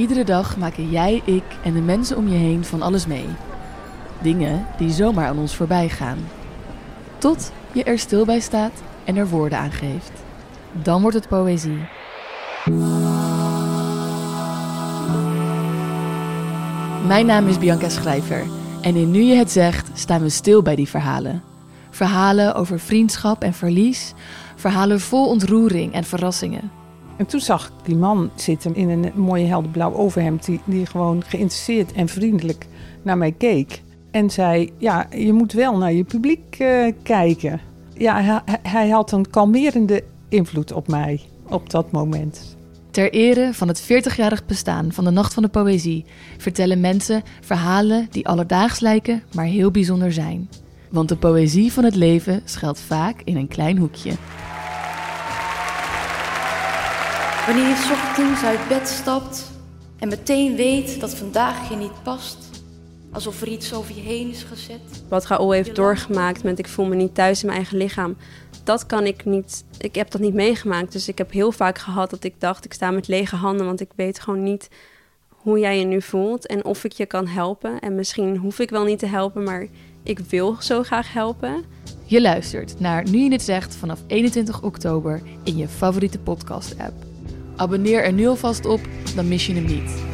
Iedere dag maken jij, ik en de mensen om je heen van alles mee. Dingen die zomaar aan ons voorbij gaan. Tot je er stil bij staat en er woorden aan geeft. Dan wordt het poëzie. Mijn naam is Bianca Schrijver en in Nu je het zegt staan we stil bij die verhalen. Verhalen over vriendschap en verlies, verhalen vol ontroering en verrassingen. En toen zag ik die man zitten in een mooie helderblauw overhemd, die, die gewoon geïnteresseerd en vriendelijk naar mij keek. En zei: Ja, je moet wel naar je publiek uh, kijken. Ja, hij, hij had een kalmerende invloed op mij op dat moment. Ter ere van het 40-jarig bestaan van de Nacht van de Poëzie vertellen mensen verhalen die alledaags lijken, maar heel bijzonder zijn. Want de poëzie van het leven schuilt vaak in een klein hoekje. Wanneer je ochtends uit bed stapt en meteen weet dat vandaag je niet past. Alsof er iets over je heen is gezet. Wat Raoul heeft doorgemaakt met ik voel me niet thuis in mijn eigen lichaam. Dat kan ik niet, ik heb dat niet meegemaakt. Dus ik heb heel vaak gehad dat ik dacht ik sta met lege handen. Want ik weet gewoon niet hoe jij je nu voelt en of ik je kan helpen. En misschien hoef ik wel niet te helpen, maar ik wil zo graag helpen. Je luistert naar Nu je het zegt vanaf 21 oktober in je favoriete podcast app. Abonneer er nu alvast op, dan mis je hem niet.